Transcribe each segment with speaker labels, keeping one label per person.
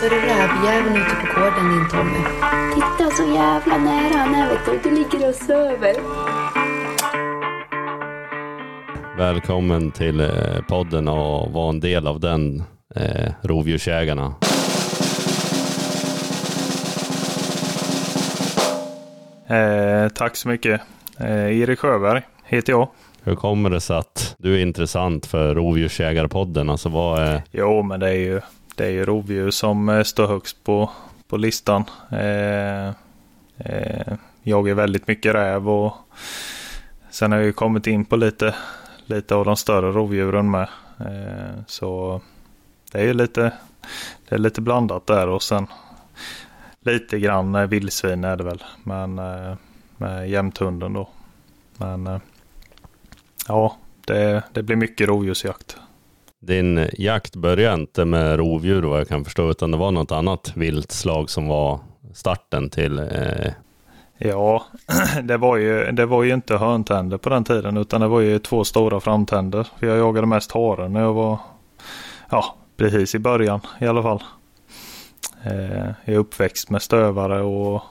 Speaker 1: ser du rävjäveln ute på gården din Tommy. Titta så jävla nära han är vet du. Du ligger och söver.
Speaker 2: Välkommen till eh, podden och vara en del av den, eh, Rovdjursägarna.
Speaker 3: Eh, tack så mycket. Eh, Erik Sjöberg heter jag.
Speaker 2: Hur kommer det sig att du är intressant för Rovdjursägarpodden? Alltså vad är...
Speaker 3: Jo, men det är ju, det är ju rovdjur som eh, står högst på, på listan. Eh, eh, jag är väldigt mycket räv och sen har jag ju kommit in på lite, lite av de större rovdjuren med. Eh, så det är ju lite, det är lite blandat där och sen lite grann vildsvin är det väl. Men eh, med jämthunden då. Men eh, ja, det, det blir mycket rovdjursjakt.
Speaker 2: Din jakt började inte med rovdjur vad jag kan förstå, utan det var något annat viltslag som var starten till... Eh...
Speaker 3: Ja, det var, ju, det var ju inte hörntänder på den tiden, utan det var ju två stora framtänder. För jag jagade mest hare när jag var, ja, precis i början i alla fall. Eh, jag är uppväxt med stövare och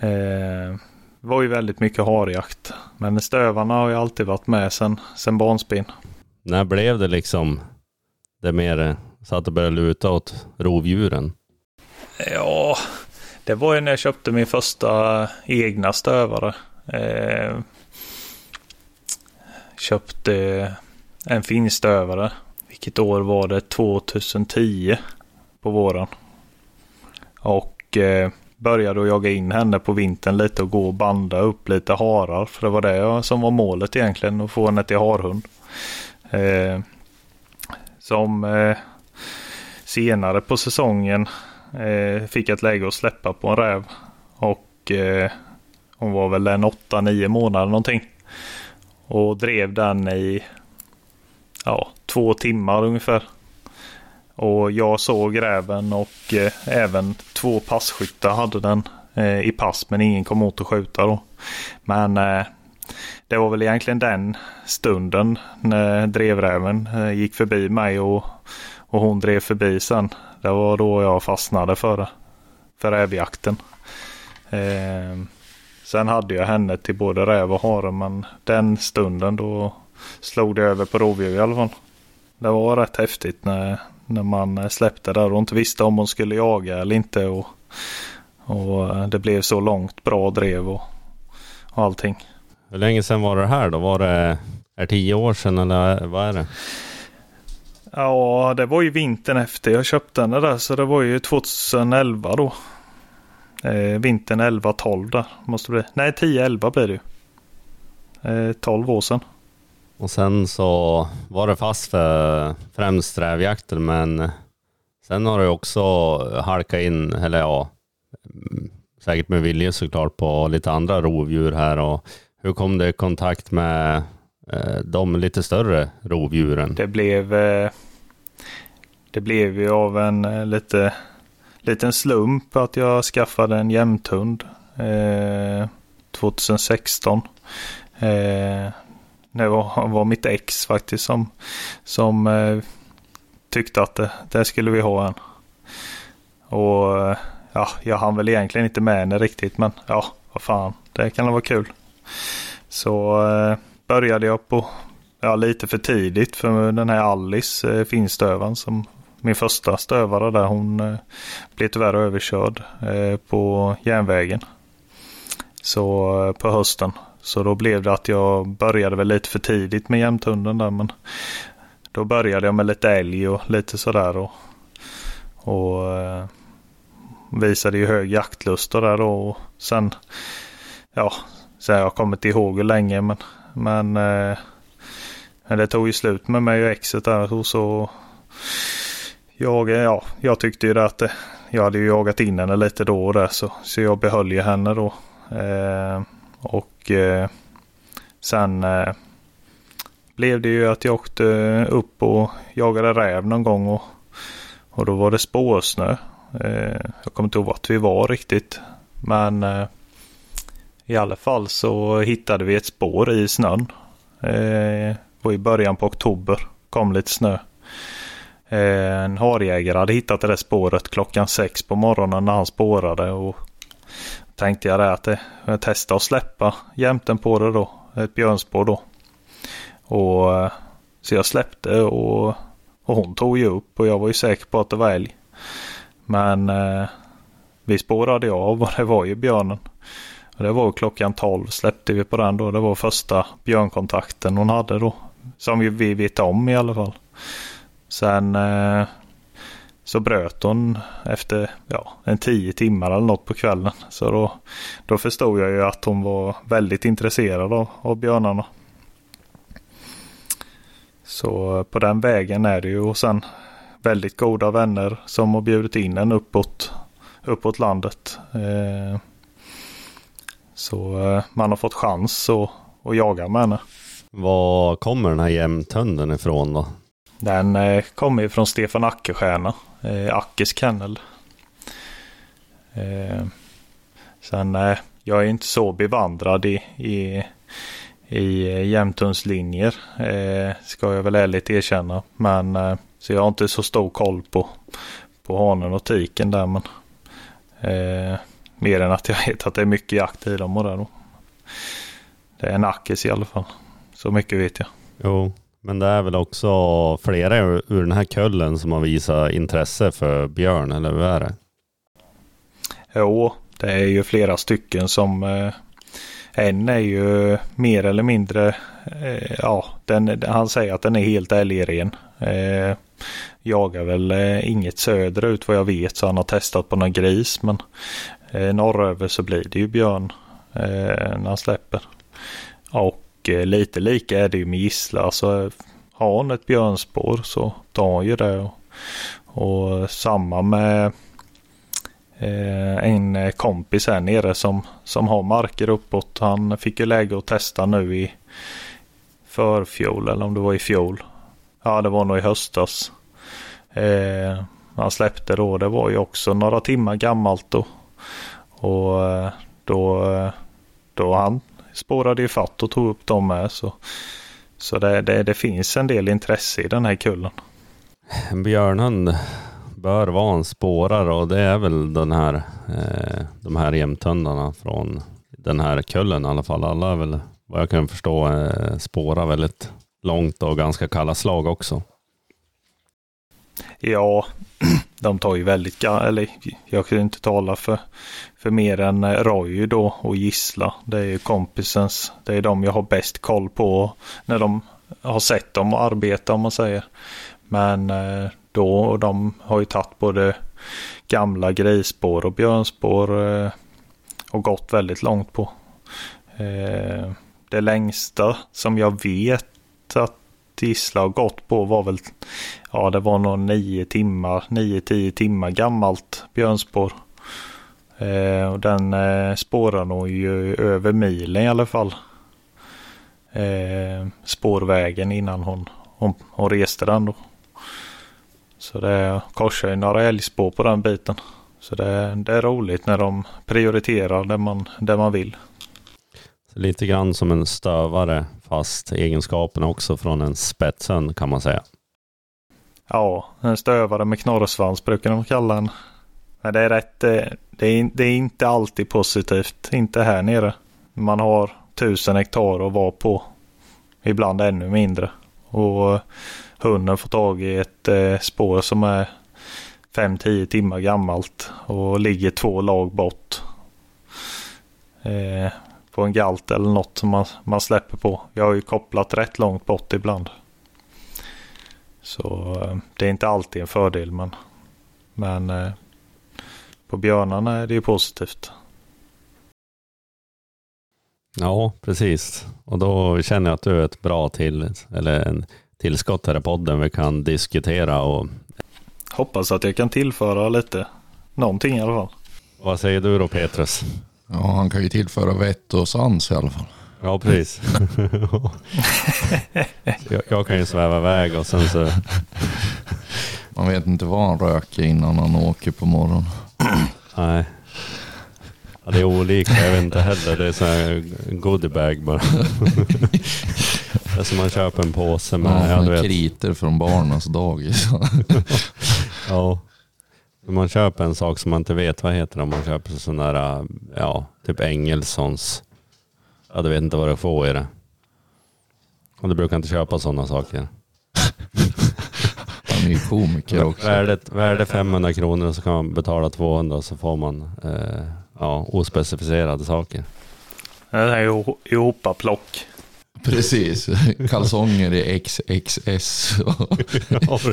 Speaker 3: eh, var ju väldigt mycket harjakt. Men stövarna har ju alltid varit med sen, sen barnsben.
Speaker 2: När blev det liksom det mer så att det började luta åt rovdjuren?
Speaker 3: Ja, det var ju när jag köpte min första egna stövare. Eh, köpte en finstövare. Vilket år var det? 2010 på våren. Och eh, började att jaga in henne på vintern lite och gå och banda upp lite harar. För det var det som var målet egentligen, att få henne till harhund. Eh, som eh, senare på säsongen eh, fick ett läge att släppa på en räv. Och eh, hon var väl en 8-9 månader någonting. Och drev den i ja, två timmar ungefär. Och jag såg räven och eh, även två passkyttar hade den eh, i pass men ingen kom åt att skjuta då. Men eh, det var väl egentligen den stunden när drevräven eh, gick förbi mig och, och hon drev förbi sen. Det var då jag fastnade för, för rävjakten. Eh, sen hade jag henne till både räv och hare men den stunden då slog det över på rovdjur i alla fall. Det var rätt häftigt när, när man eh, släppte där och inte visste om hon skulle jaga eller inte. Och, och eh, det blev så långt bra drev och, och allting.
Speaker 2: Hur länge sedan var det här då? Var det är det tio år sedan eller vad är det?
Speaker 3: Ja, det var ju vintern efter jag köpte den där så det var ju 2011 då. Eh, vintern 11-12 där måste det bli. Nej, 10-11 blir det ju. Eh, 12 år sedan.
Speaker 2: Och sen så var det fast för främst rävjakten men sen har du också halkat in, eller ja, säkert med vilja såklart på lite andra rovdjur här och hur kom du i kontakt med eh, de lite större rovdjuren?
Speaker 3: Det blev, eh, det blev ju av en eh, lite, liten slump att jag skaffade en jämthund eh, 2016. Eh, det var, var mitt ex faktiskt som, som eh, tyckte att det, det skulle vi ha en. Och eh, ja, jag hann väl egentligen inte med henne riktigt men ja, vad fan, det kan vara kul. Så eh, började jag på, ja lite för tidigt för den här Alice, eh, finstövaren som min första stövare där, hon eh, blev tyvärr överkörd eh, på järnvägen. Så eh, på hösten så då blev det att jag började väl lite för tidigt med jämthunden där. Men då började jag med lite älg och lite sådär. Och, och eh, visade ju hög jaktlust och där då. Och sen, ja, så jag har kommit ihåg hur länge men, men eh, det tog ju slut med mig och exet där. Och så jag, ja, jag tyckte ju det att det, jag hade ju jagat in henne lite då och där så, så jag behöll ju henne då. Eh, och eh, sen eh, blev det ju att jag åkte upp och jagade räv någon gång och, och då var det spårsnö. Eh, jag kommer inte ihåg vart vi var riktigt. Men eh, i alla fall så hittade vi ett spår i snön. Eh, var i början på oktober. Kom lite snö. Eh, en harjägare hade hittat det där spåret klockan sex på morgonen när han spårade. Och tänkte jag det att det, jag testa att släppa jämten på det då. Ett björnspår då. Och, eh, så jag släppte och, och hon tog ju upp och jag var ju säker på att det var älg. Men eh, vi spårade av och det var ju björnen. Det var klockan 12 släppte vi på den då. Det var första björnkontakten hon hade då. Som vi, vi vet om i alla fall. Sen eh, så bröt hon efter ja, en tio timmar eller något på kvällen. Så då, då förstod jag ju att hon var väldigt intresserad av, av björnarna. Så eh, på den vägen är det ju och sen väldigt goda vänner som har bjudit in en uppåt, uppåt landet. Eh, så eh, man har fått chans att, att jaga med henne.
Speaker 2: Var kommer den här jämthunden ifrån då?
Speaker 3: Den eh, kommer ju från Stefan Ackerstjärna, eh, Ackes kennel. Eh, sen, eh, jag är inte så bevandrad i, i, i jämthundslinjer, eh, ska jag väl ärligt erkänna. Men eh, så jag har inte så stor koll på, på hanen och tiken där. Men, mer än att jag vet att det är mycket jakt i dem och där då. Det är en Ackes i alla fall. Så mycket vet jag.
Speaker 2: Jo, men det är väl också flera ur den här kullen som har visat intresse för björn, eller hur är det?
Speaker 3: Jo, det är ju flera stycken som eh, en är ju mer eller mindre, eh, ja, den, han säger att den är helt älgren. Eh, jagar väl eh, inget söderut vad jag vet så han har testat på någon gris men Eh, norröver så blir det ju björn eh, när han släpper. Och eh, lite lika är det ju med gissla. Alltså, eh, har hon ett björnspår så tar hon ju det. Och, och samma med eh, en kompis här nere som, som har marker uppåt. Han fick ju läge att testa nu i förfjol eller om det var i fjol. Ja, det var nog i höstas. Eh, han släppte då. Det var ju också några timmar gammalt då. Och eh, då, eh, då han spårade ju fatt och tog upp dem med. Så, så det, det, det finns en del intresse i den här kullen.
Speaker 2: En björnhund bör vara en spårare och det är väl den här, eh, de här jämthundarna från den här kullen i alla fall. Alla är väl, vad jag kan förstå, eh, spårar väldigt långt och ganska kalla slag också.
Speaker 3: Ja, de tar ju väldigt, eller jag kan ju inte tala för, för mer än eh, Roy då och Gissla. Det är ju kompisens, det är de jag har bäst koll på när de har sett dem arbeta om man säger. Men eh, då, och de har ju tagit både gamla grisspår och björnspår eh, och gått väldigt långt på. Det längsta som jag vet att Gissla och gått på var väl Ja, det var nog nio timmar, nio, tio timmar gammalt björnspår. Eh, och den eh, spårar nog ju över milen i alla fall. Eh, spårvägen innan hon, hon, hon reste den då. Så det korsar ju några älgspår på den biten. Så det, det är roligt när de prioriterar det man, det man vill.
Speaker 2: Lite grann som en stövare fast egenskaperna också från en spetshund kan man säga.
Speaker 3: Ja, en stövare med knorrsvans brukar de kalla den. Men det är rätt. Eh, det är, det är inte alltid positivt. Inte här nere. Man har tusen hektar att vara på. Ibland ännu mindre. Och eh, hunden får tag i ett eh, spår som är 5-10 timmar gammalt och ligger två lag bort. På en galt eller något som man, man släpper på. Jag har ju kopplat rätt långt bort ibland. Så eh, det är inte alltid en fördel men, men eh, på björnarna är det ju positivt.
Speaker 2: Ja, precis. Och då känner jag att du är ett bra till, eller en tillskott här i podden vi kan diskutera och
Speaker 3: Hoppas att jag kan tillföra lite någonting i alla fall.
Speaker 2: vad säger du då Petrus?
Speaker 4: Ja, han kan ju tillföra vett och sans i alla fall.
Speaker 2: Ja, precis. jag, jag kan ju sväva iväg och sen så,
Speaker 4: Man vet inte vad han röker innan han åker på morgonen.
Speaker 2: nej. Ja, det är olika, jag vet inte heller. Det är så här goodiebag bara. Det är som man köper en påse med, ja,
Speaker 4: Ja, kriter från barnens dagis.
Speaker 2: Ja. Man köper en sak som man inte vet vad heter om man köper sån där, ja, typ Engelsons. Ja, du vet inte vad du får i det. Och du brukar inte köpa sådana saker.
Speaker 4: Han är ju komiker också.
Speaker 2: Värdet, värdet 500 kronor så kan man betala 200 och så får man eh, ja, ospecificerade saker.
Speaker 3: Det är ju ihopaplock.
Speaker 4: Precis. Kalsonger i XXS.
Speaker 2: Ja,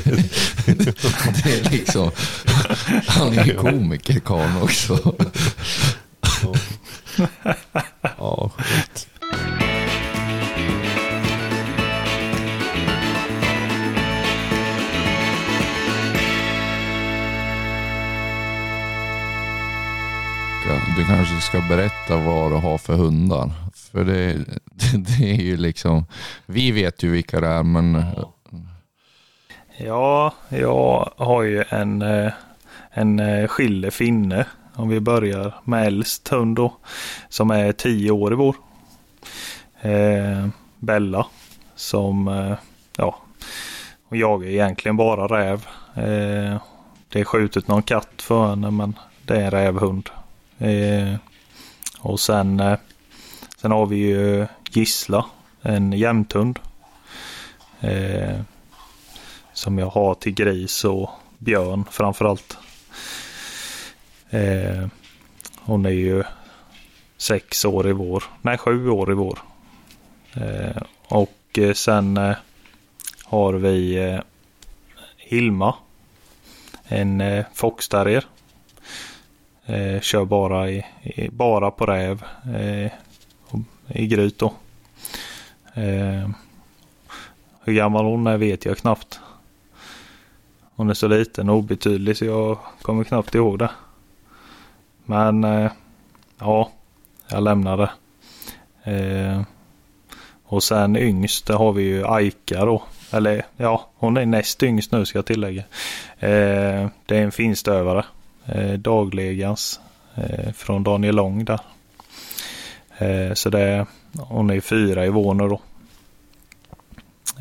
Speaker 4: Det är liksom... Han är ju komiker karln också.
Speaker 2: ja skit.
Speaker 4: Du kanske ska berätta vad du har för hundar. För det, det är ju liksom... Vi vet ju vilka det är men...
Speaker 3: Ja, jag har ju en, eh, en eh, skillefinne finne. Om vi börjar med äldst hund då. Som är tio år i vår. Eh, Bella. Som, eh, ja. Hon jagar egentligen bara räv. Eh, det är skjutit någon katt för henne men det är en rävhund. Eh, och sen, eh, sen har vi ju Gissla. En jämthund. Eh, som jag har till gris och björn framförallt. Eh, hon är ju sex år i vår. Nej, sju år i vår. Eh, och eh, sen eh, har vi eh, Hilma. En eh, foxterrier. Eh, kör bara, i, i, bara på räv eh, i gryt då. Eh, hur gammal hon är vet jag knappt. Hon är så liten och obetydlig så jag kommer knappt ihåg det. Men eh, ja, jag lämnar det. Eh, och sen yngst där har vi ju Aika då. Eller ja, hon är näst yngst nu ska jag tillägga. Eh, det är en finstövare. Eh, daglegans eh, från Daniel Lång där. Eh, så det hon är fyra i vår nu då.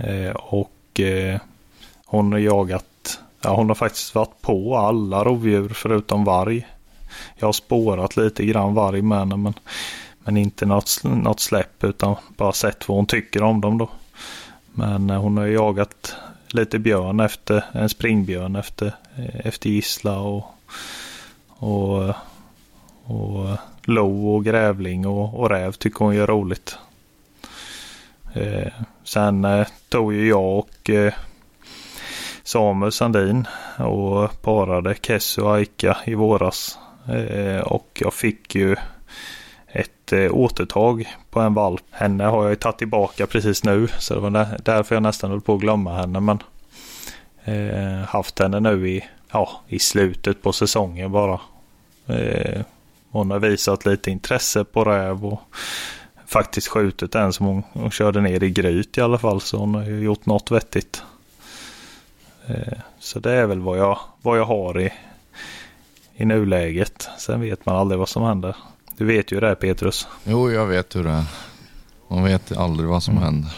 Speaker 3: Eh, och eh, hon har jagat, ja hon har faktiskt varit på alla rovdjur förutom varg. Jag har spårat lite grann varg med henne men, men inte något, något släpp utan bara sett vad hon tycker om dem då. Men eh, hon har jagat lite björn efter, en springbjörn efter, eh, efter gissla och, och, och lo och grävling och, och räv tycker hon är roligt. Eh, sen eh, tog ju jag och eh, Samuel Sandin och parade Kessu och Aika i våras. Eh, och jag fick ju ett eh, återtag på en valp. Henne har jag ju tagit tillbaka precis nu så det var därför jag nästan höll på att glömma henne. Men eh, haft henne nu i, ja, i slutet på säsongen bara. Eh, hon har visat lite intresse på räv och faktiskt skjutit en som hon, hon körde ner i gryt i alla fall. Så hon har ju gjort något vettigt. Eh, så det är väl vad jag, vad jag har i, i nuläget. Sen vet man aldrig vad som händer. Du vet ju det Petrus.
Speaker 4: Jo, jag vet hur det är. Man vet aldrig vad som händer.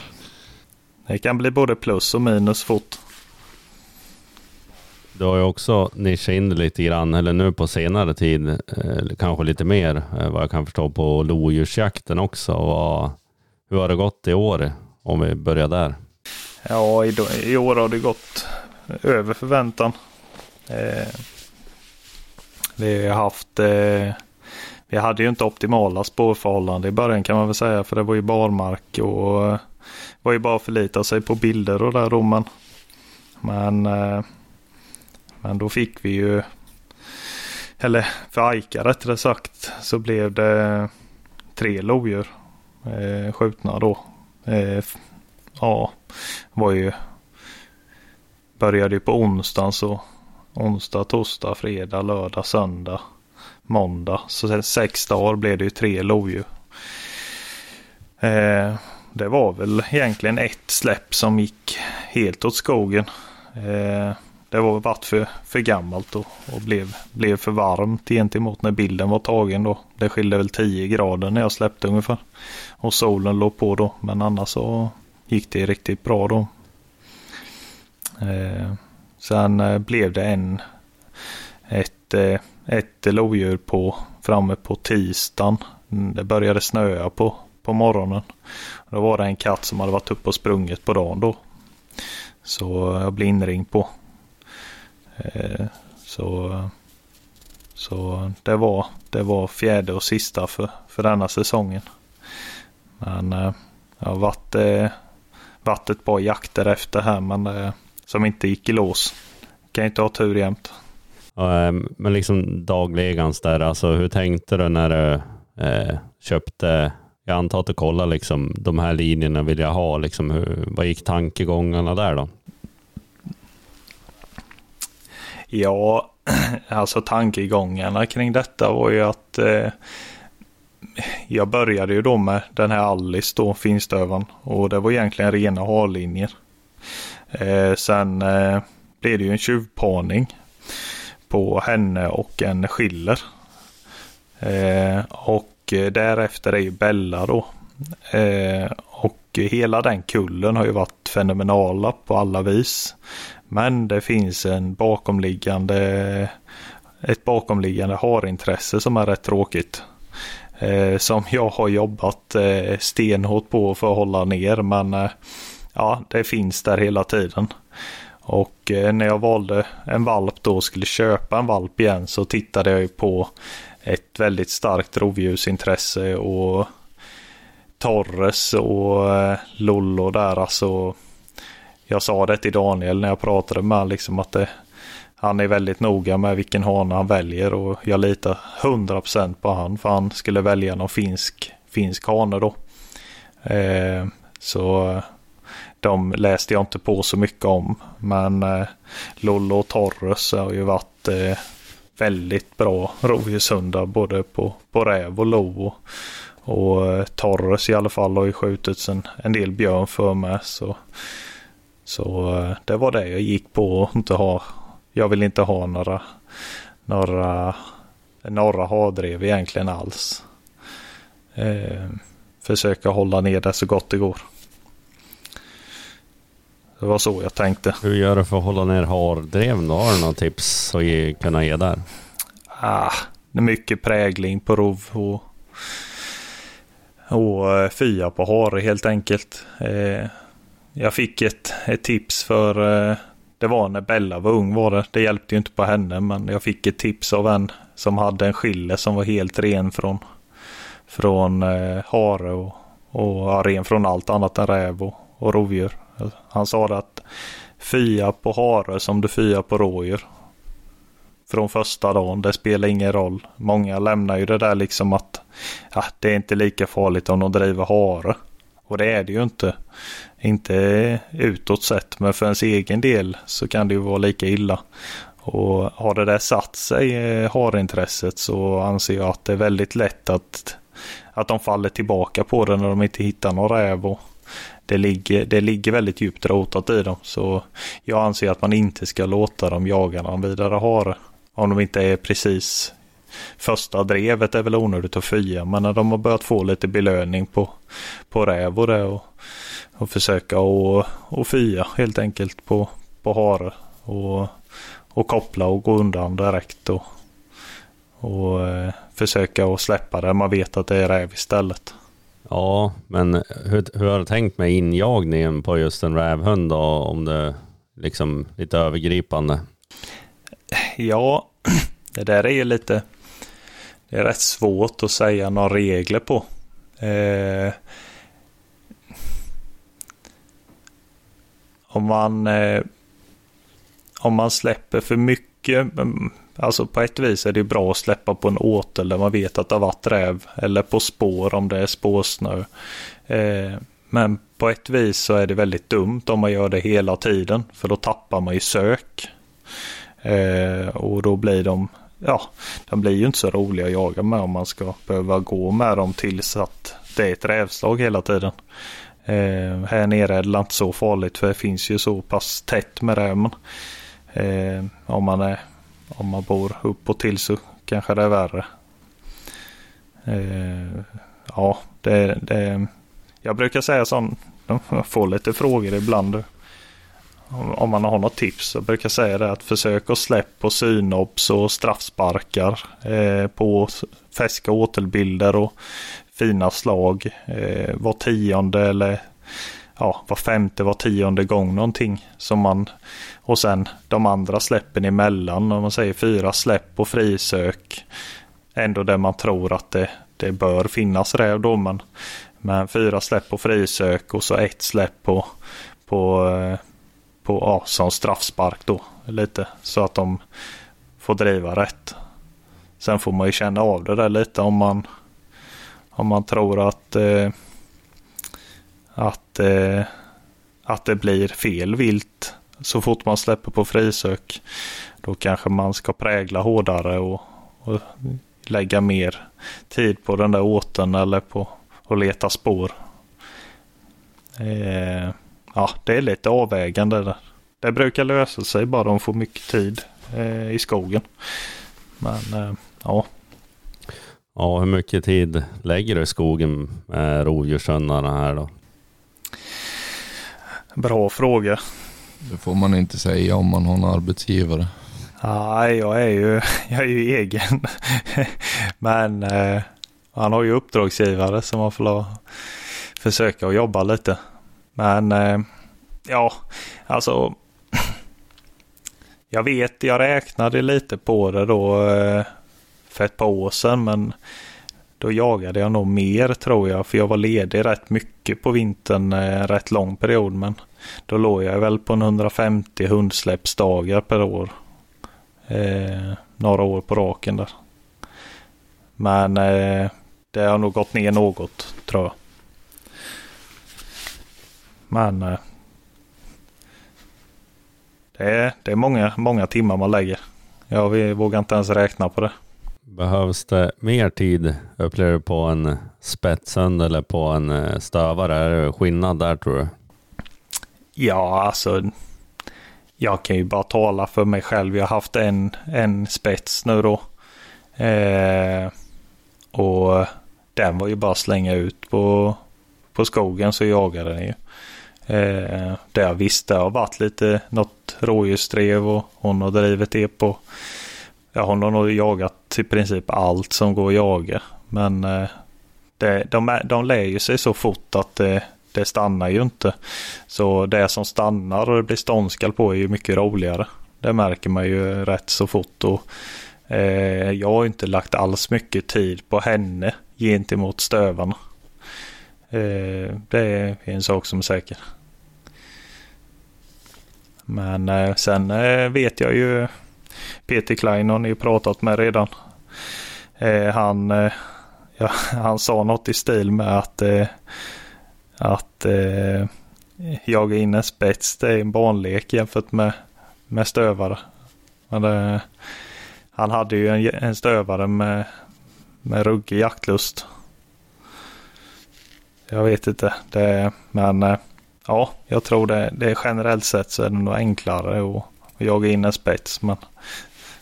Speaker 3: Det kan bli både plus och minus fort.
Speaker 2: Du har ju också nischat in dig lite grann, eller nu på senare tid, eh, kanske lite mer eh, vad jag kan förstå på lodjursjakten också. Och hur har det gått i år? Om vi börjar där.
Speaker 3: Ja, i, i år har det gått över förväntan. Eh, vi har haft... Eh, vi hade ju inte optimala spårförhållanden i början kan man väl säga. För det var ju barmark och eh, var ju bara att förlita sig på bilder och där då. Men, eh, men, då fick vi ju... Eller för Aika rättare sagt så blev det tre lodjur eh, skjutna då. Eh, ja, var ju började ju på onsdagen så onsdag, torsdag, fredag, lördag, söndag, måndag. Så sex dagar blev det ju tre lodjur. Eh, det var väl egentligen ett släpp som gick helt åt skogen. Eh, det var varit för, för gammalt och, och blev, blev för varmt gentemot när bilden var tagen då. Det skilde väl 10 grader när jag släppte ungefär. Och solen låg på då men annars så gick det riktigt bra då. Eh, sen eh, blev det en ett, eh, ett lodjur på, framme på tisdagen. Mm, det började snöa på, på morgonen. Då var det en katt som hade varit uppe och sprungit på dagen då. Så jag blev inringd på. Eh, så så det var, det var fjärde och sista för, för denna säsongen. Men eh, det jag har varit, eh, varit ett par jakter efter här men som inte gick i lås. Kan inte ha tur jämt.
Speaker 2: Men liksom dagligans där, alltså hur tänkte du när du eh, köpte jag antar att du kollade liksom, de här linjerna vill jag ha. Liksom, hur, vad gick tankegångarna där då?
Speaker 3: Ja, alltså tankegångarna kring detta var ju att eh, jag började ju då med den här Alice då, finstövan. Och det var egentligen rena harlinjer. Eh, sen eh, blev det ju en tjuvparning på henne och en skiller. Eh, och därefter är ju Bella då. Eh, och hela den kullen har ju varit fenomenala på alla vis. Men det finns en bakomliggande, ett bakomliggande harintresse som är rätt tråkigt. Eh, som jag har jobbat eh, stenhårt på för att hålla ner men eh, ja, det finns där hela tiden. Och eh, när jag valde en valp då och skulle köpa en valp igen så tittade jag ju på ett väldigt starkt rovdjursintresse och Torres och eh, Lollo där alltså jag sa det till Daniel när jag pratade med honom liksom att det, han är väldigt noga med vilken hane han väljer och jag litar 100% på han för han skulle välja någon finsk, finsk hane då. Eh, så de läste jag inte på så mycket om men eh, Lollo och Torres har ju varit eh, väldigt bra rovdjurshundar både på, på räv och lo. Och, och eh, Torres i alla fall har ju skjutits en, en del björn för mig. Så så eh, det var det jag gick på och inte ha. Jag vill inte ha några, några norra hardrev egentligen alls. Eh, försöka hålla ner det så gott det går. Det var så jag tänkte.
Speaker 2: Hur gör du för att hålla ner hardreven då? Har du några tips att ge, kunna ge där?
Speaker 3: Ah, det är mycket prägling på rov och, och eh, fya på hare helt enkelt. Eh, jag fick ett, ett tips för eh, det var när Bella var ung var det. Det hjälpte ju inte på henne men jag fick ett tips av en som hade en skille som var helt ren från, från eh, hare och, och ja, ren från allt annat än räv och, och rovdjur. Han sa det att fia på hare som du fia på rådjur. Från första dagen, det spelar ingen roll. Många lämnar ju det där liksom att ja, det är inte lika farligt om de driver hare. Och det är det ju inte. Inte utåt sett, men för ens egen del så kan det ju vara lika illa. Och har det där satt sig, eh, harintresset, så anser jag att det är väldigt lätt att, att de faller tillbaka på det när de inte hittar någon räv. Det, ligger, det ligger väldigt djupt rotat i dem. Så jag anser att man inte ska låta dem jaga någon vidare hare. Om de inte är precis första drevet är väl onödigt att fia, Men när de har börjat få lite belöning på, på räv och det. Och, och försöka och, och fia helt enkelt på, på hare. Och, och koppla och gå undan direkt. Och, och eh, försöka att släppa det. Man vet att det är räv istället.
Speaker 2: Ja, men hur, hur har du tänkt med injagningen på just en rävhund då? Om det liksom lite övergripande?
Speaker 3: Ja, det där är ju lite det är rätt svårt att säga några regler på. Eh, om man eh, om man släpper för mycket, mm, alltså på ett vis är det bra att släppa på en åtel där man vet att det har varit räv eller på spår om det är spårsnö. Eh, men på ett vis så är det väldigt dumt om man gör det hela tiden för då tappar man ju sök. Eh, och då blir de ja, de blir ju inte så roliga att jaga med om man ska behöva gå med dem tills att det är ett rävslag hela tiden. Eh, här nere är det inte så farligt för det finns ju så pass tätt med räven. Eh, om, man är, om man bor uppåt till så kanske det är värre. Eh, ja, det, det, jag brukar säga sån, de får lite frågor ibland. Om man har något tips. så brukar jag säga det att försök att släppa på synops och straffsparkar eh, på färska återbilder och fina slag. Eh, var tionde eller ja, var femte, var tionde gång någonting. Som man, och sen de andra släppen emellan. Om man säger fyra släpp och frisök. Ändå där man tror att det, det bör finnas räv då. Men, men fyra släpp och frisök och så ett släpp på, på, eh, på ja, som straffspark då. Lite så att de får driva rätt. Sen får man ju känna av det där lite om man, om man tror att eh, att, eh, att det blir fel vilt så fort man släpper på frisök. Då kanske man ska prägla hårdare och, och lägga mer tid på den där åten eller på att leta spår. Eh, ja, det är lite avvägande där. Det brukar lösa sig bara de får mycket tid eh, i skogen. Men eh, ja.
Speaker 2: Ja, hur mycket tid lägger du i skogen med rovdjurshundarna här då?
Speaker 3: Bra fråga.
Speaker 4: Det får man inte säga om man har en arbetsgivare.
Speaker 3: Nej, jag är ju, jag är ju egen. Men eh, han har ju uppdragsgivare som man får försöka att jobba lite. Men eh, ja, alltså. Jag vet, jag räknade lite på det då eh, för ett par år sedan. Men då jagade jag nog mer tror jag. För jag var ledig rätt mycket på vintern. En rätt lång period. Men då låg jag väl på en 150 hundsläppsdagar per år. Eh, några år på raken där. Men eh, det har nog gått ner något tror jag. Men eh, det, är, det är många, många timmar man lägger. Jag vågar inte ens räkna på det.
Speaker 2: Behövs det mer tid upplever du på en spetshund eller på en eh, stövare? Är det skillnad där tror du?
Speaker 3: Ja, alltså. Jag kan ju bara tala för mig själv. Jag har haft en, en spets nu då. Eh, och den var ju bara slänga ut på, på skogen så jagade den ju. Eh, det jag visste har varit lite något rådjursdrev och hon har drivit det på. Jag har nog jagat i princip allt som går att jaga. Men eh, det, de, de lär ju sig så fort att det, det stannar ju inte. Så det som stannar och det blir ståndskall på är ju mycket roligare. Det märker man ju rätt så fort. Och, eh, jag har inte lagt alls mycket tid på henne gentemot stövarna. Eh, det är en sak som är säker. Men eh, sen eh, vet jag ju Peter Klein har ni pratat med redan. Eh, han, eh, ja, han sa något i stil med att eh, att eh, jaga in en spets det är en barnlek jämfört med, med stövare. Men eh, han hade ju en, en stövare med, med ruggig jaktlust. Jag vet inte, det, men eh, ja, jag tror det, det är generellt sett så är det nog enklare att, att jaga in en spets. Men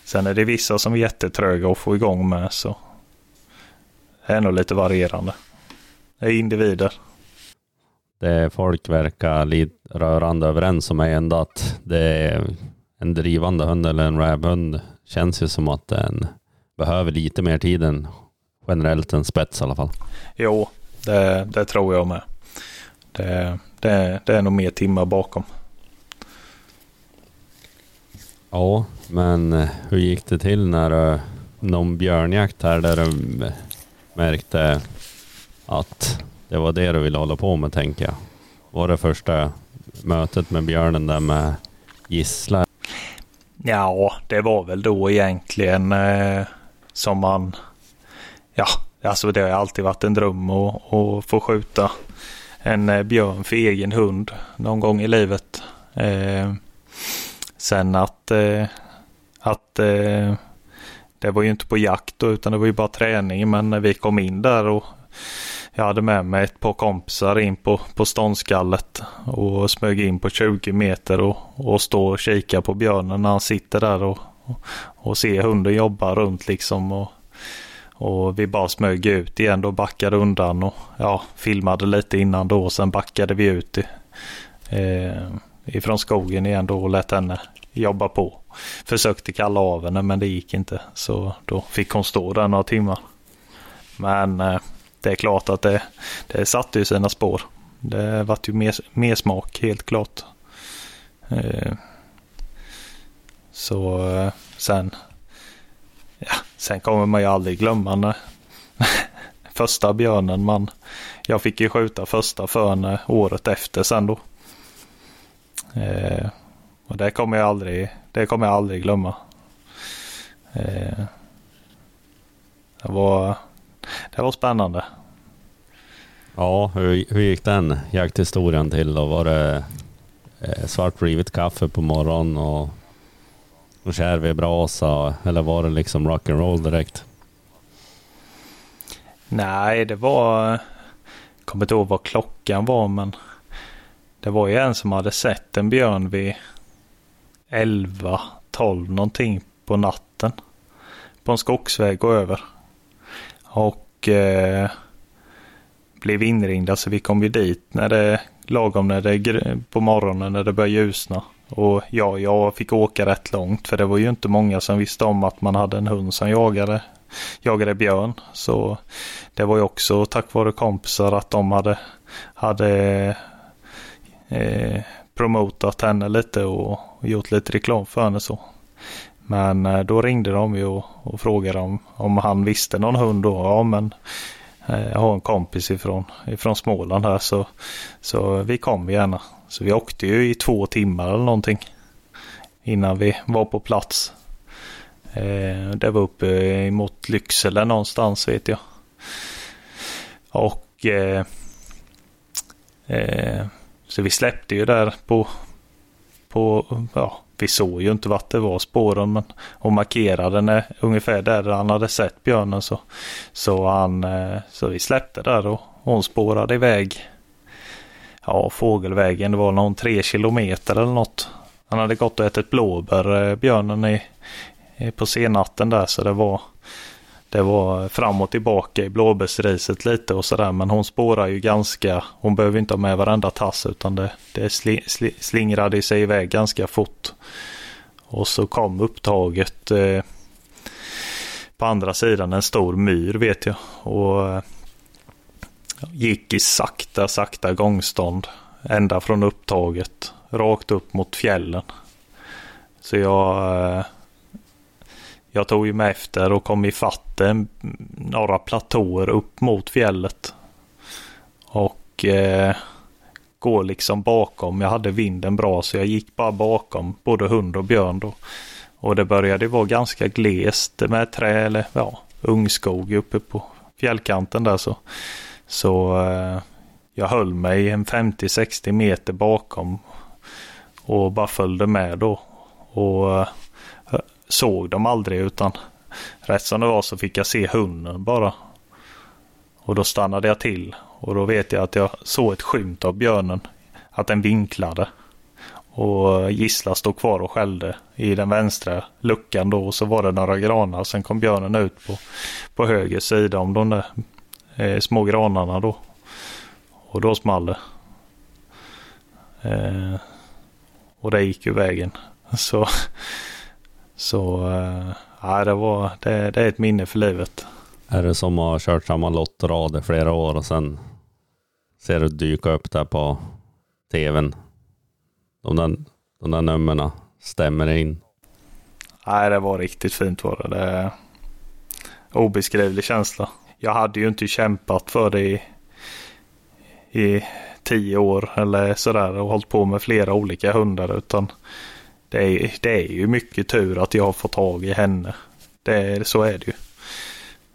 Speaker 3: sen är det vissa som är jättetröga att få igång med så det är nog lite varierande. Det är individer
Speaker 2: det folk verkar lite rörande överens om är ändå att det är en drivande hund eller en rävhund känns ju som att den behöver lite mer tid än generellt en spets i alla fall.
Speaker 3: Jo, det, det tror jag med. Det, det, det är nog mer timmar bakom.
Speaker 2: Ja, men eh, hur gick det till när eh, någon björnjakt här där du eh, märkte att det var det du ville hålla på med tänker jag. Var det första mötet med björnen där med gisslan?
Speaker 3: Ja, det var väl då egentligen eh, som man... Ja, alltså det har alltid varit en dröm att, att få skjuta en björn för egen hund någon gång i livet. Eh, sen att, eh, att eh, det var ju inte på jakt då, utan det var ju bara träning. Men när vi kom in där och jag hade med mig ett par kompisar in på, på ståndskallet och smög in på 20 meter och, och stå och kika på björnen när han sitter där och, och, och se hunden jobba runt liksom. Och, Och vi bara smög ut igen då, backade undan och ja, filmade lite innan då. och Sen backade vi ut eh, ifrån skogen igen då och lät henne jobba på. Försökte kalla av henne men det gick inte. Så då fick hon stå där några timmar. Men eh, det är klart att det, det satte ju sina spår. Det vart ju mer, mer smak helt klart. Eh, så eh, sen, ja, sen kommer man ju aldrig glömma när första björnen man, jag fick ju skjuta första förrän eh, året efter sen då. Eh, och det kommer jag aldrig, det kommer jag aldrig glömma. Eh, det var, det var spännande.
Speaker 2: Ja, hur, hur gick den jakthistorien till då? Var det eh, svartrivet kaffe på morgonen och, och kär vid brasa eller var det liksom rock'n'roll direkt?
Speaker 3: Nej, det var... Jag kommer inte ihåg vad klockan var men det var ju en som hade sett en björn vid 11, 12 någonting på natten. På en skogsväg och över. Och eh, blev inringda så vi kom ju dit när det lagom när det, på morgonen när det började ljusna. Och ja, jag fick åka rätt långt för det var ju inte många som visste om att man hade en hund som jagade, jagade björn. Så det var ju också tack vare kompisar att de hade, hade eh, promotat henne lite och, och gjort lite reklam för henne så. Men eh, då ringde de ju och, och frågade om, om han visste någon hund då. Ja men eh, jag har en kompis ifrån, ifrån Småland här så, så vi kom gärna. Så vi åkte ju i två timmar eller någonting innan vi var på plats. Eh, det var uppe mot Lycksele någonstans vet jag. Och eh, eh, så vi släppte ju där på, på ja, vi såg ju inte vart det var spåren men och markerade när, ungefär där han hade sett björnen så, så, han, eh, så vi släppte där och hon spårade iväg. Ja, fågelvägen, det var någon tre kilometer eller något. Han hade gått och ätit blåbär, eh, björnen, i, på senatten där så det var det var fram och tillbaka i blåbärsriset lite och sådär. Men hon spårar ju ganska. Hon behöver inte ha med varenda tass utan det, det sli, sli, slingrade sig iväg ganska fort. Och så kom upptaget eh, på andra sidan en stor myr vet jag. Och eh, gick i sakta, sakta gångstånd. Ända från upptaget rakt upp mot fjällen. Så jag eh, jag tog ju mig efter och kom i fatten några platåer upp mot fjället. Och eh, går liksom bakom. Jag hade vinden bra så jag gick bara bakom både hund och björn då. Och det började vara ganska glest med trä eller ja, ungskog uppe på fjällkanten där så. Så eh, jag höll mig en 50-60 meter bakom och bara följde med då. Och eh, såg dem aldrig utan rätt som det var så fick jag se hunden bara. Och då stannade jag till och då vet jag att jag såg ett skymt av björnen. Att den vinklade. Och Gissla stod kvar och skällde i den vänstra luckan då och så var det några granar. Sen kom björnen ut på, på höger sida om de där eh, små granarna då. Och då small det. Eh, och det gick ju vägen. Så så äh, ja, det, var, det, det är ett minne för livet.
Speaker 2: Är det som att ha kört samma lottrad i flera år och sen ser du dyka upp där på tvn? De där, de där numren stämmer in.
Speaker 3: Nej, det var riktigt fint var det. det är obeskrivlig känsla. Jag hade ju inte kämpat för det i, i tio år eller sådär och hållit på med flera olika hundar utan det är, det är ju mycket tur att jag har fått tag i henne. Det, så är det ju.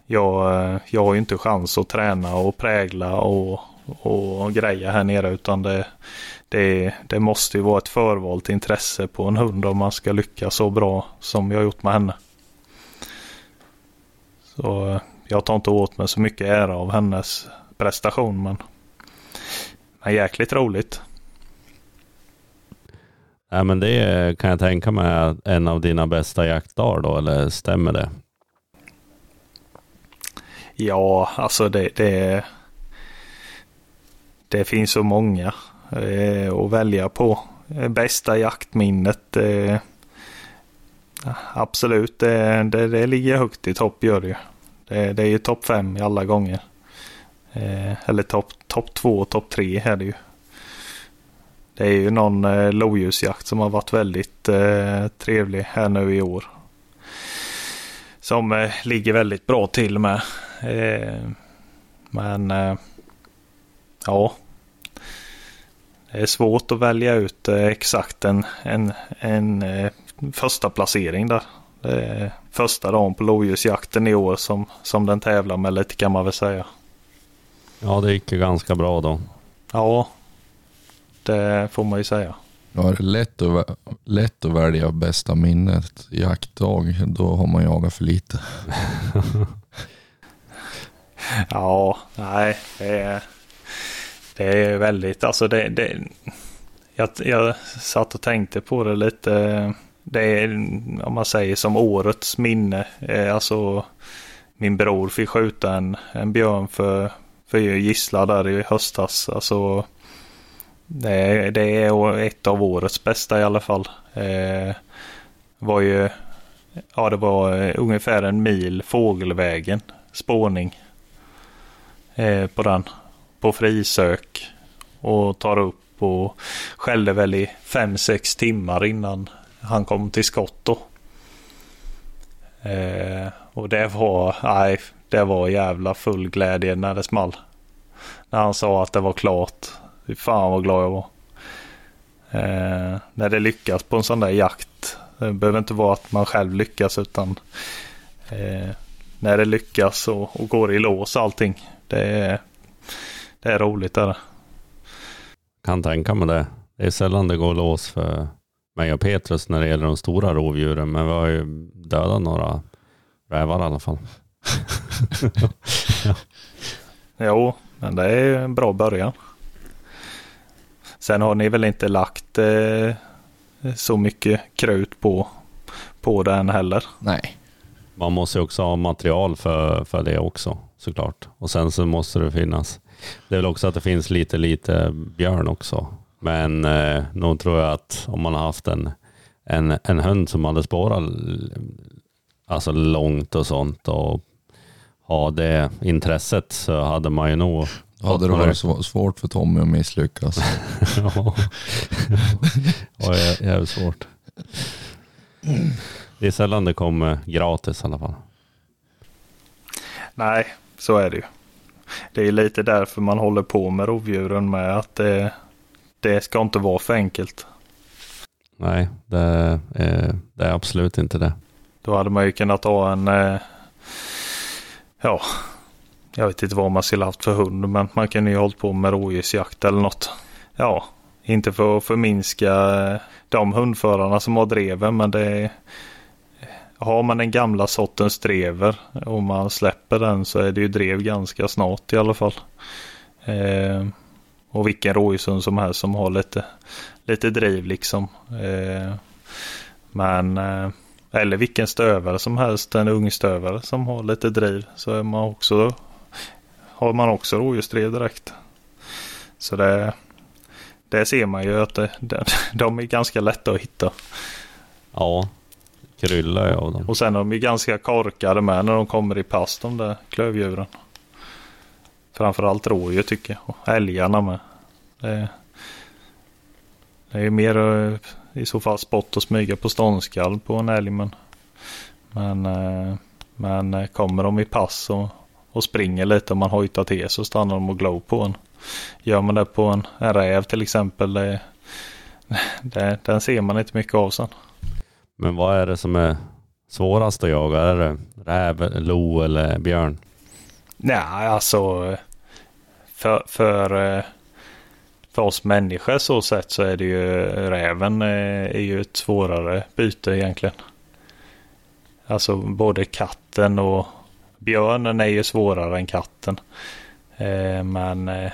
Speaker 3: Jag, eh, jag har ju inte chans att träna och prägla och, och greja här nere utan det, det, det måste ju vara ett förvalt intresse på en hund om man ska lyckas så bra som jag har gjort med henne. Så eh, jag tar inte åt mig så mycket ära av hennes prestation men, men jäkligt roligt.
Speaker 2: Ja, men det kan jag tänka mig är en av dina bästa jaktdagar då, eller stämmer det?
Speaker 3: Ja, alltså det, det, det finns så många eh, att välja på. Eh, bästa jaktminnet. Eh, absolut, det, det, det ligger högt i topp gör det ju. Det, det är ju topp fem i alla gånger. Eh, eller topp top två och topp tre är det ju. Det är ju någon eh, lodjursjakt som har varit väldigt eh, trevlig här nu i år. Som eh, ligger väldigt bra till med. Eh, men eh, ja. Det är svårt att välja ut eh, exakt en, en, en eh, första placering där. Det är första dagen på lodjursjakten i år som, som den tävlar med lite kan man väl säga.
Speaker 2: Ja, det gick ju ganska bra då.
Speaker 3: Ja, det får man ju säga.
Speaker 4: Ja, det är lätt att, lätt att välja bästa minnet. Jaktdag, då har man jagat för lite.
Speaker 3: ja, nej, det är, det är väldigt, alltså det, det jag, jag satt och tänkte på det lite. Det är, om man säger som årets minne, alltså min bror fick skjuta en, en björn för, för gissla där i höstas. Alltså det är, det är ett av årets bästa i alla fall. Eh, var ju, ja det var eh, ungefär en mil fågelvägen spårning eh, på den. På frisök. Och tar upp och skällde väl i 5-6 timmar innan han kom till skott då. Eh, och det var, nej, det var jävla full glädje när det small. När han sa att det var klart. Fy fan vad glad jag var. Eh, när det lyckas på en sån där jakt. Det behöver inte vara att man själv lyckas utan eh, när det lyckas och, och, går i lås allting. Det är, det är roligt. Där.
Speaker 2: Kan tänka mig det. Det är sällan det går lås för mig och Petrus när det gäller de stora rovdjuren. Men vi har ju dödat några rävar i alla fall.
Speaker 3: ja. Jo, men det är en bra början. Sen har ni väl inte lagt eh, så mycket krut på, på den heller?
Speaker 4: Nej.
Speaker 2: Man måste också ha material för, för det också såklart. Och sen så måste det finnas. Det är väl också att det finns lite, lite björn också. Men eh, nog tror jag att om man har haft en, en, en hund som hade spårat alltså långt och sånt och ha det intresset så hade man ju nog
Speaker 4: Ja, det varit svårt för Tommy att misslyckas.
Speaker 2: ja, ja jävligt svårt. Det är sällan det kommer gratis i alla fall.
Speaker 3: Nej, så är det ju. Det är lite därför man håller på med rovdjuren med att det, det ska inte vara för enkelt.
Speaker 2: Nej, det är, det är absolut inte det.
Speaker 3: Då hade man ju kunnat ha en, eh, ja, jag vet inte vad man skulle haft för hund men man kan ju ha hållit på med rådjursjakt eller något. Ja, inte för att förminska eh, de hundförarna som har dreven men det är har man den gamla sortens drever och man släpper den så är det ju drev ganska snart i alla fall. Eh, och vilken rådjurshund som helst som har lite, lite driv liksom. Eh, men eh, eller vilken stövare som helst, en ung stövare som har lite driv så är man också har man också rådjursdrev direkt. Så det, det ser man ju att det, det, de är ganska lätta att hitta.
Speaker 2: Ja, kryllar jag av dem.
Speaker 3: Och sen är de ganska korkade med när de kommer i pass de där klövdjuren. Framförallt rådjur tycker jag. Och älgarna med. Det, det är mer eh, i så fall spott och smyga på ståndskall på en älg. Men, men, eh, men eh, kommer de i pass och och springer lite och man hojtar till så stannar de och glor på en. Gör man det på en, en räv till exempel, det, det, den ser man inte mycket av sen.
Speaker 2: Men vad är det som är svårast att jaga? Är det räv, lo eller björn?
Speaker 3: Nej, alltså för, för, för oss människor så sett så är det ju räven är ju ett svårare byte egentligen. Alltså både katten och, Björnen är ju svårare än katten. Eh, men eh,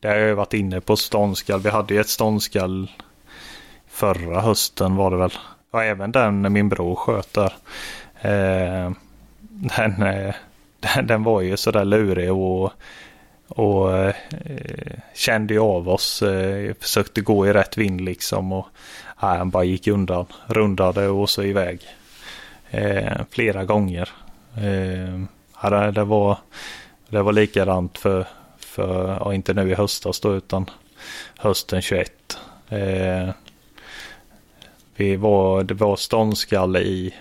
Speaker 3: det har jag varit inne på ståndskall. Vi hade ju ett ståndskall förra hösten var det väl. Och även den min bror sköt där. Eh, den, eh, den, den var ju sådär lurig och, och eh, kände ju av oss. Eh, försökte gå i rätt vind liksom. Och nej, han bara gick undan, rundade och så iväg. Eh, flera gånger. Eh, det, det, var, det var likadant för, för ja, inte nu i höstas då utan hösten 21. Eh, vi var, det var ståndskalle i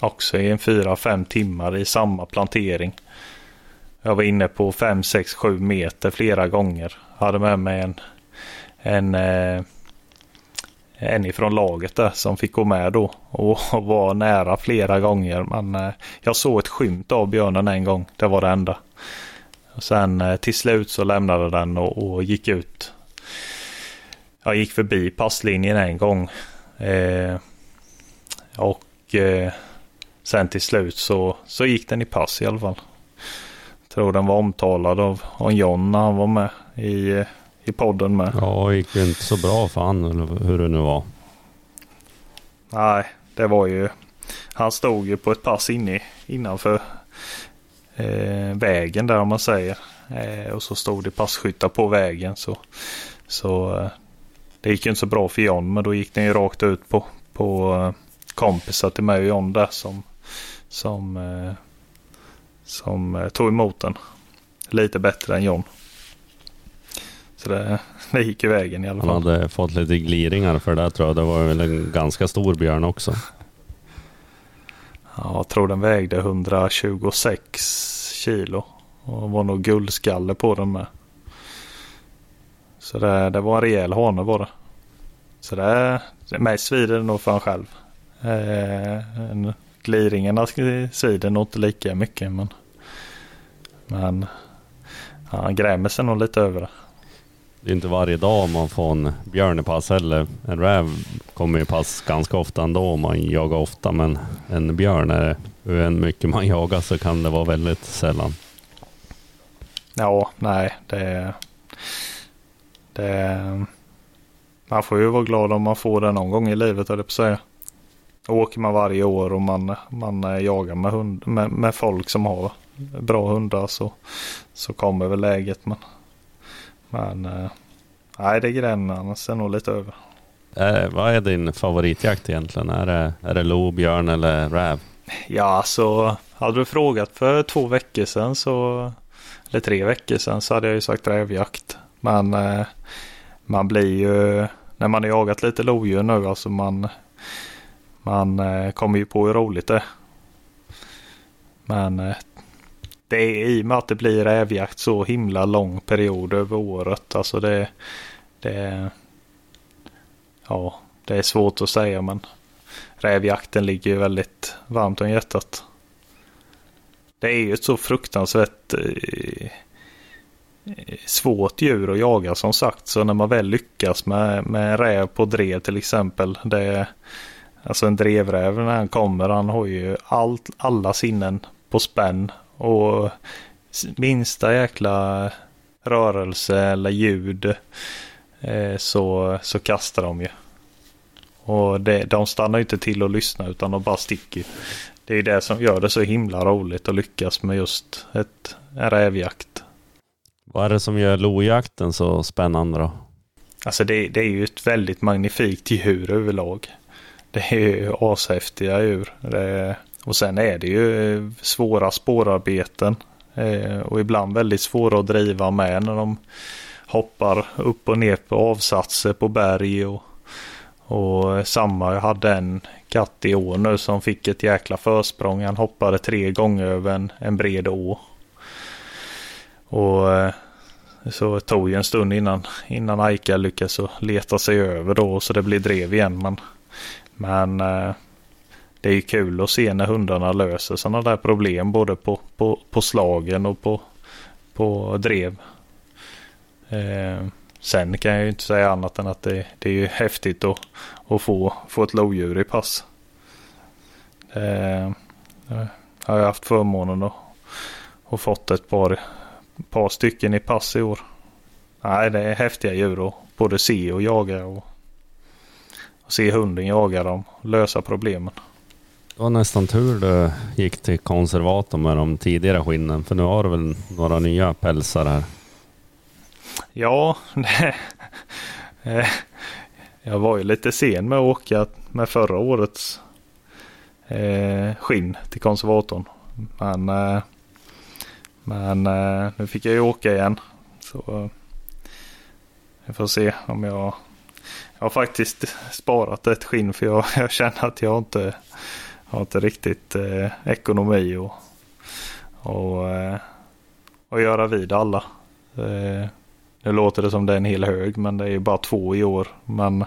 Speaker 3: också i en fyra, fem timmar i samma plantering. Jag var inne på 5, 6, 7 meter flera gånger. Hade med mig en, en, eh, en ifrån laget där som fick gå med då och var nära flera gånger. Men eh, jag såg ett skymt av björnen en gång. Det var det enda. Och sen eh, till slut så lämnade den och, och gick ut. Jag gick förbi passlinjen en gång. Eh, och eh, sen till slut så, så gick den i pass i alla fall. Jag tror den var omtalad av, av John när han var med i, eh, i podden med.
Speaker 2: Ja, det gick ju inte så bra för han eller hur det nu var.
Speaker 3: Nej, det var ju... Han stod ju på ett pass inne, innanför eh, vägen där om man säger. Eh, och så stod det passkyttar på vägen så, så eh, det gick ju inte så bra för John men då gick den ju rakt ut på, på eh, kompisar till mig och John där som, som, eh, som eh, tog emot den. Lite bättre än John. Så det, det gick i vägen i alla fall.
Speaker 2: Han hade fått lite gliringar för det tror jag. Det var väl en ganska stor björn också.
Speaker 3: Ja, jag tror den vägde 126 kilo. Och var nog guldskalle på den med. Så det, det var en rejäl hane var det. Så det, det mest svider det nog för han själv. Eh, gliringarna svider nog inte lika mycket men, men han grämer sig nog lite över det.
Speaker 2: Det är inte varje dag man får en björn i pass heller. En räv kommer i pass ganska ofta ändå om man jagar ofta men en björn, är, hur mycket man jagar så kan det vara väldigt sällan.
Speaker 3: Ja, nej det det, man får ju vara glad om man får det någon gång i livet, höll jag på att säga. Åker man varje år och man, man eh, jagar med, hund, med, med folk som har bra hundar så, så kommer väl läget. Men, men eh, nej, det är gränna, annars är nog lite över.
Speaker 2: Eh, vad är din favoritjakt egentligen? Är det, är det lo, björn eller räv?
Speaker 3: Ja, så hade du frågat för två veckor sedan så, eller tre veckor sedan så hade jag ju sagt rävjakt. Men eh, man blir ju, när man har jagat lite lodjur nu, alltså man, man eh, kommer ju på hur roligt det är. Men eh, det är i och med att det blir rävjakt så himla lång period över året. Alltså det, det, ja, det är svårt att säga men rävjakten ligger ju väldigt varmt om hjärtat. Det är ju ett så fruktansvärt eh, svårt djur att jaga som sagt. Så när man väl lyckas med, med en räv på drev till exempel. Det, alltså en drevräv när han kommer han har ju allt, alla sinnen på spänn. Och minsta jäkla rörelse eller ljud eh, så, så kastar de ju. Och det, de stannar inte till och lyssnar utan de bara sticker. Det är det som gör det så himla roligt att lyckas med just ett, en rävjakt.
Speaker 2: Vad är det som gör lojakten så spännande då?
Speaker 3: Alltså det, det är ju ett väldigt magnifikt djur överlag. Det är ju ashäftiga djur. Det, och sen är det ju eh, svåra spårarbeten. Eh, och ibland väldigt svåra att driva med när de hoppar upp och ner på avsatser på berg. Och, och samma, jag hade en katt i år nu som fick ett jäkla försprång. Han hoppade tre gånger över en, en bred å. Och eh, så tog det en stund innan, innan Aika lyckades leta sig över då så det blir drev igen. Men, men det är kul att se när hundarna löser sådana där problem både på, på, på slagen och på, på drev. Eh, sen kan jag ju inte säga annat än att det, det är ju häftigt att, att få, få ett lodjur i pass. Eh, jag har haft förmånen att, och fått ett par par stycken i pass i år. Nej, det är häftiga djur att både se och jaga och, och se hunden jaga dem och lösa problemen.
Speaker 2: Det var nästan tur du gick till konservator med de tidigare skinnen. För nu har du väl några nya pälsar här.
Speaker 3: Ja, det, eh, jag var ju lite sen med att åka med förra årets eh, skinn till konservatorn. Men, eh, men nu fick jag ju åka igen. Så vi får se om jag... Jag har faktiskt sparat ett skinn för jag, jag känner att jag inte har inte riktigt eh, ekonomi och, och, eh, och göra vid alla. Eh, nu låter det som det är en hel hög men det är bara två i år. Men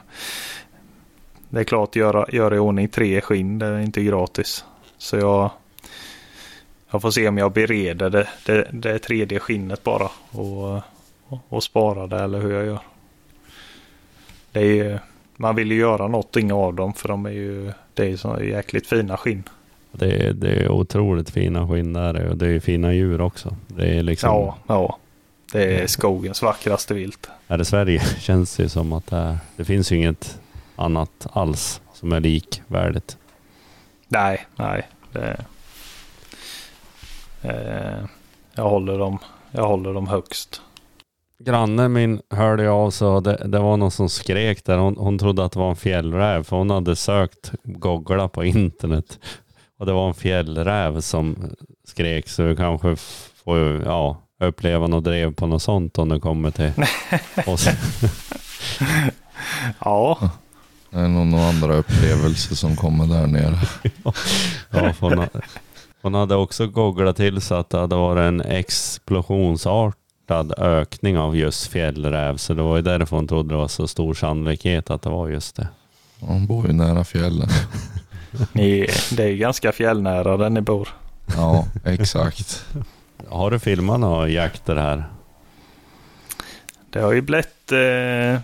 Speaker 3: det är klart göra, göra i ordning tre skinn det är inte gratis. Så jag, jag får se om jag bereder det, det, det tredje skinnet bara och, och, och det eller hur jag gör. Det är, man vill ju göra någonting av dem för de är ju det är så jäkligt fina skinn.
Speaker 2: Det är, det är otroligt fina skinn där och det är fina djur också. Det är liksom...
Speaker 3: Ja, ja. Det är skogens vackraste vilt.
Speaker 2: Är det Sverige känns det som att det, det finns ju inget annat alls som är likvärdigt.
Speaker 3: Nej, nej. Det, eh, jag, håller dem, jag håller dem högst.
Speaker 2: Grannen min hörde jag av så det, det var någon som skrek där. Hon, hon trodde att det var en fjällräv för hon hade sökt googla på internet. Och det var en fjällräv som skrek så vi kanske får ja, uppleva något drev på något sånt om det kommer till oss.
Speaker 3: ja.
Speaker 4: Det är nog några andra upplevelser som kommer där nere.
Speaker 2: ja, hon, hon hade också googlat till så att det hade varit en explosionsartad ökning av just fjällräv. Så det var ju därför hon trodde det var så stor sannolikhet att det var just det.
Speaker 4: Hon bor ju nära fjällen.
Speaker 3: Ni, det är ganska fjällnära där ni bor.
Speaker 4: Ja, exakt.
Speaker 2: Har du filmat några jakter här?
Speaker 3: Det har ju blivit eh,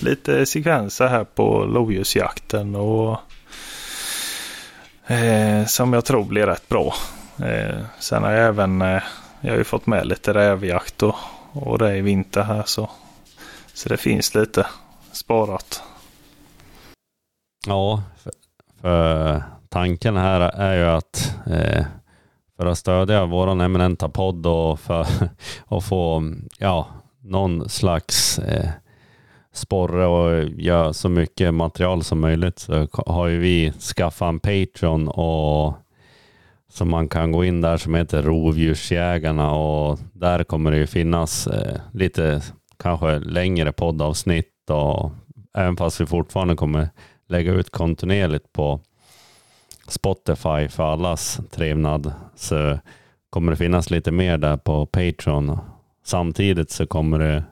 Speaker 3: lite sekvenser här på lodjursjakten och eh, som jag tror blir rätt bra. Eh, sen har jag även eh, jag har ju fått med lite rävjakt och, och det i vinter här så, så det finns lite sparat.
Speaker 2: Ja, för, för tanken här är ju att eh, för att stödja vår eminenta podd och för att få ja, någon slags eh, sporre och göra så mycket material som möjligt så har ju vi skaffat en Patreon och som man kan gå in där som heter Rovdjursjägarna och där kommer det ju finnas eh, lite kanske längre poddavsnitt och även fast vi fortfarande kommer lägga ut kontinuerligt på Spotify för allas trevnad så kommer det finnas lite mer där på Patreon. Samtidigt så kommer det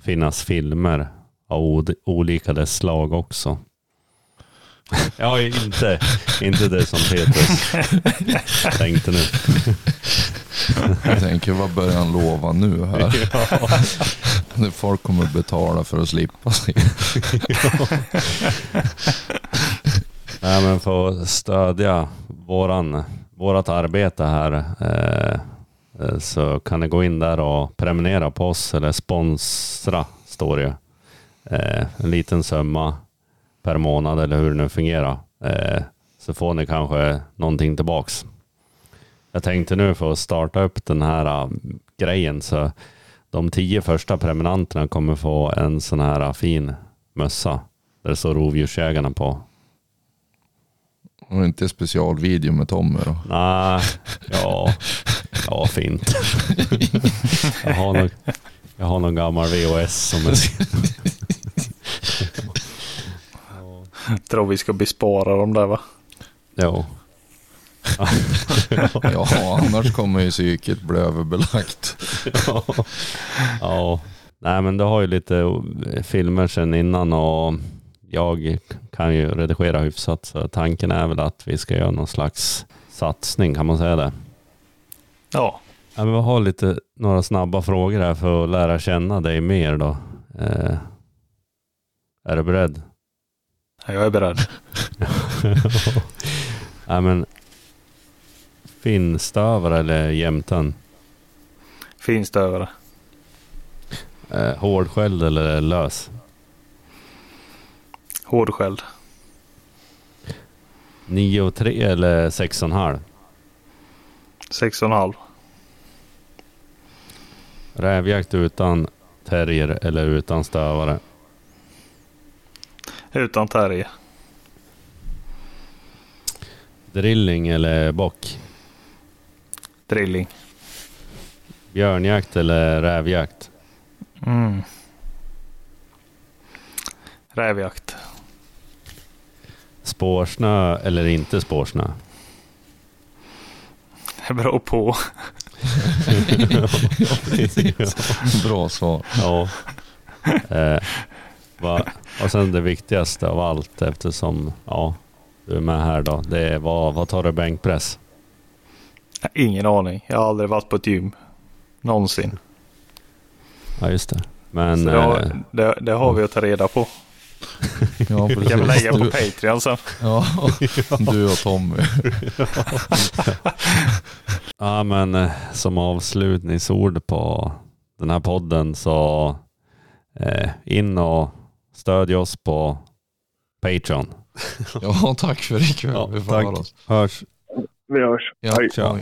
Speaker 2: finnas filmer av olika dess slag också. Ja, inte, inte det som Petrus tänkte nu.
Speaker 4: Jag tänker, vad börjar han lova nu här? Ja. Folk kommer betala för att slippa sig.
Speaker 2: Nej, men för att stödja våran, vårat arbete här eh, eh, så kan ni gå in där och prenumerera på oss eller sponsra, står det eh, En liten summa per månad eller hur det nu fungerar. Eh, så får ni kanske någonting tillbaks. Jag tänkte nu för att starta upp den här uh, grejen så de tio första prenumeranterna kommer få en sån här uh, fin mössa där det står Rovdjursjägarna på.
Speaker 4: Och inte specialvideo med Tommy då?
Speaker 2: Nej, ja, ja fint. jag, har nog, jag har någon gammal VHS som är...
Speaker 3: Jag tror vi ska bespara dem där va?
Speaker 2: Jo.
Speaker 4: ja, annars kommer ju psyket bli överbelagt.
Speaker 2: ja. ja. Nej men du har ju lite filmer sedan innan och jag kan ju redigera hyfsat så tanken är väl att vi ska göra någon slags satsning, kan man säga det?
Speaker 3: Ja.
Speaker 2: ja men vi har lite, några snabba frågor här för att lära känna dig mer då. Eh, är du beredd?
Speaker 3: Ja, jag är beredd.
Speaker 2: ja, men Finstövare eller jämten?
Speaker 3: Finstövare.
Speaker 2: Eh, hårdskälld eller lös?
Speaker 3: Hårdskälld.
Speaker 2: 9 och 3 eller 6,5?
Speaker 3: 6,5.
Speaker 2: Rävjakt utan terrier eller utan stövare?
Speaker 3: Utan terrier.
Speaker 2: Drilling eller bock?
Speaker 3: Drilling.
Speaker 2: Björnjakt eller rävjakt?
Speaker 3: Mm. Rävjakt.
Speaker 2: Spårsnö eller inte spårsnö?
Speaker 3: Det beror på.
Speaker 4: Bra svar.
Speaker 2: Ja. Eh, va, och sen det viktigaste av allt eftersom ja, du är med här då. Det är vad, vad tar du bänkpress?
Speaker 3: Ingen aning. Jag har aldrig varit på ett gym. Någonsin.
Speaker 2: Ja just det. Men
Speaker 3: det, har,
Speaker 2: eh,
Speaker 3: det, det har vi att ta reda på.
Speaker 4: Ja,
Speaker 3: Vi kan lägga på Patreon sen.
Speaker 4: ja, du och Tommy.
Speaker 2: ja, men eh, som avslutningsord på den här podden så eh, in och stödj oss på Patreon.
Speaker 4: Ja, tack för ikväll.
Speaker 2: Ja,
Speaker 4: Vi får
Speaker 2: tack.
Speaker 4: höra oss.
Speaker 2: Hörs.
Speaker 5: Vi hörs.
Speaker 4: Ja,
Speaker 5: Hej.
Speaker 2: Tja.